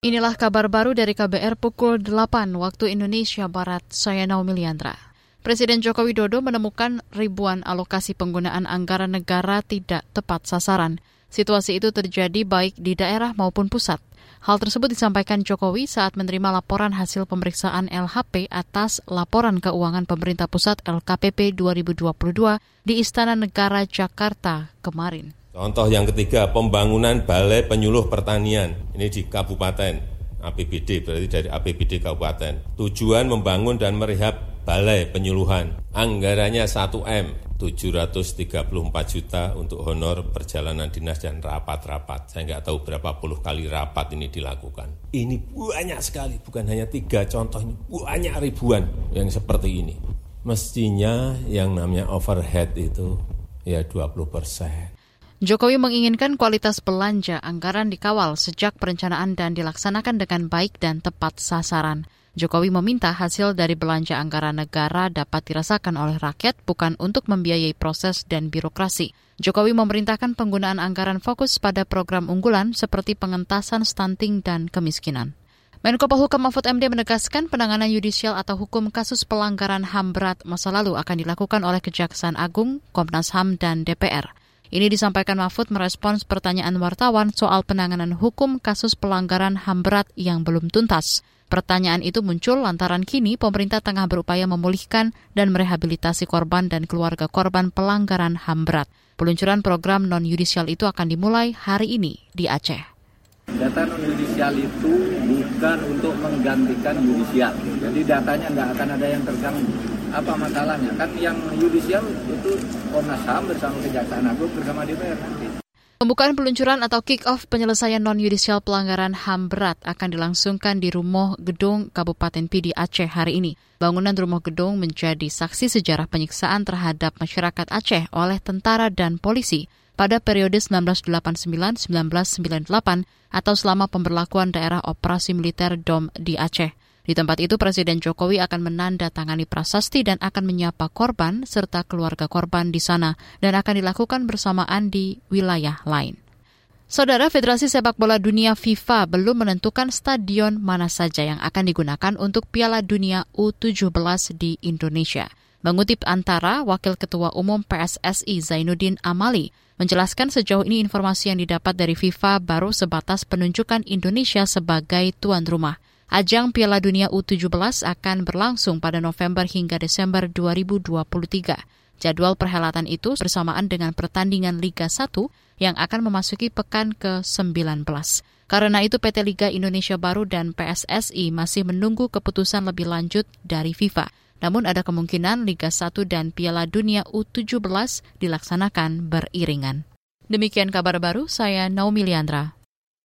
Inilah kabar baru dari KBR pukul 8 waktu Indonesia Barat. Saya Naomi Liandra. Presiden Joko Widodo menemukan ribuan alokasi penggunaan anggaran negara tidak tepat sasaran. Situasi itu terjadi baik di daerah maupun pusat. Hal tersebut disampaikan Jokowi saat menerima laporan hasil pemeriksaan LHP atas laporan keuangan pemerintah pusat LKPP 2022 di Istana Negara Jakarta kemarin. Contoh yang ketiga, pembangunan Balai Penyuluh Pertanian. Ini di Kabupaten APBD, berarti dari APBD Kabupaten. Tujuan membangun dan merehab balai penyuluhan. Anggarannya 1M, 734 juta untuk honor perjalanan dinas dan rapat-rapat. Saya nggak tahu berapa puluh kali rapat ini dilakukan. Ini banyak sekali, bukan hanya tiga contoh ini, banyak ribuan yang seperti ini. Mestinya yang namanya overhead itu ya 20 persen. Jokowi menginginkan kualitas belanja anggaran dikawal sejak perencanaan dan dilaksanakan dengan baik dan tepat sasaran. Jokowi meminta hasil dari belanja anggaran negara dapat dirasakan oleh rakyat bukan untuk membiayai proses dan birokrasi. Jokowi memerintahkan penggunaan anggaran fokus pada program unggulan seperti pengentasan stunting dan kemiskinan. Menko Polhukam Mahfud MD menegaskan penanganan yudisial atau hukum kasus pelanggaran HAM berat masa lalu akan dilakukan oleh Kejaksaan Agung, Komnas HAM, dan DPR. Ini disampaikan Mahfud merespons pertanyaan wartawan soal penanganan hukum kasus pelanggaran HAM berat yang belum tuntas. Pertanyaan itu muncul lantaran kini pemerintah tengah berupaya memulihkan dan merehabilitasi korban dan keluarga korban pelanggaran HAM berat. Peluncuran program non-yudisial itu akan dimulai hari ini di Aceh. Data non-yudisial itu bukan untuk menggantikan yudisial. Jadi datanya nggak akan ada yang terganggu apa masalahnya kan yang yudisial itu Komnas HAM bersama Kejaksaan Agung bersama DPR nanti. Pembukaan peluncuran atau kick-off penyelesaian non-yudisial pelanggaran HAM berat akan dilangsungkan di Rumah Gedung Kabupaten Pidi Aceh hari ini. Bangunan Rumah Gedung menjadi saksi sejarah penyiksaan terhadap masyarakat Aceh oleh tentara dan polisi pada periode 1989-1998 atau selama pemberlakuan daerah operasi militer DOM di Aceh. Di tempat itu Presiden Jokowi akan menandatangani prasasti dan akan menyapa korban serta keluarga korban di sana dan akan dilakukan bersamaan di wilayah lain. Saudara Federasi Sepak Bola Dunia FIFA belum menentukan stadion mana saja yang akan digunakan untuk Piala Dunia U17 di Indonesia. Mengutip antara Wakil Ketua Umum PSSI Zainuddin Amali, menjelaskan sejauh ini informasi yang didapat dari FIFA baru sebatas penunjukan Indonesia sebagai tuan rumah. Ajang Piala Dunia U17 akan berlangsung pada November hingga Desember 2023. Jadwal perhelatan itu bersamaan dengan pertandingan Liga 1 yang akan memasuki pekan ke-19. Karena itu PT Liga Indonesia Baru dan PSSI masih menunggu keputusan lebih lanjut dari FIFA. Namun ada kemungkinan Liga 1 dan Piala Dunia U17 dilaksanakan beriringan. Demikian kabar baru, saya Naomi Liandra.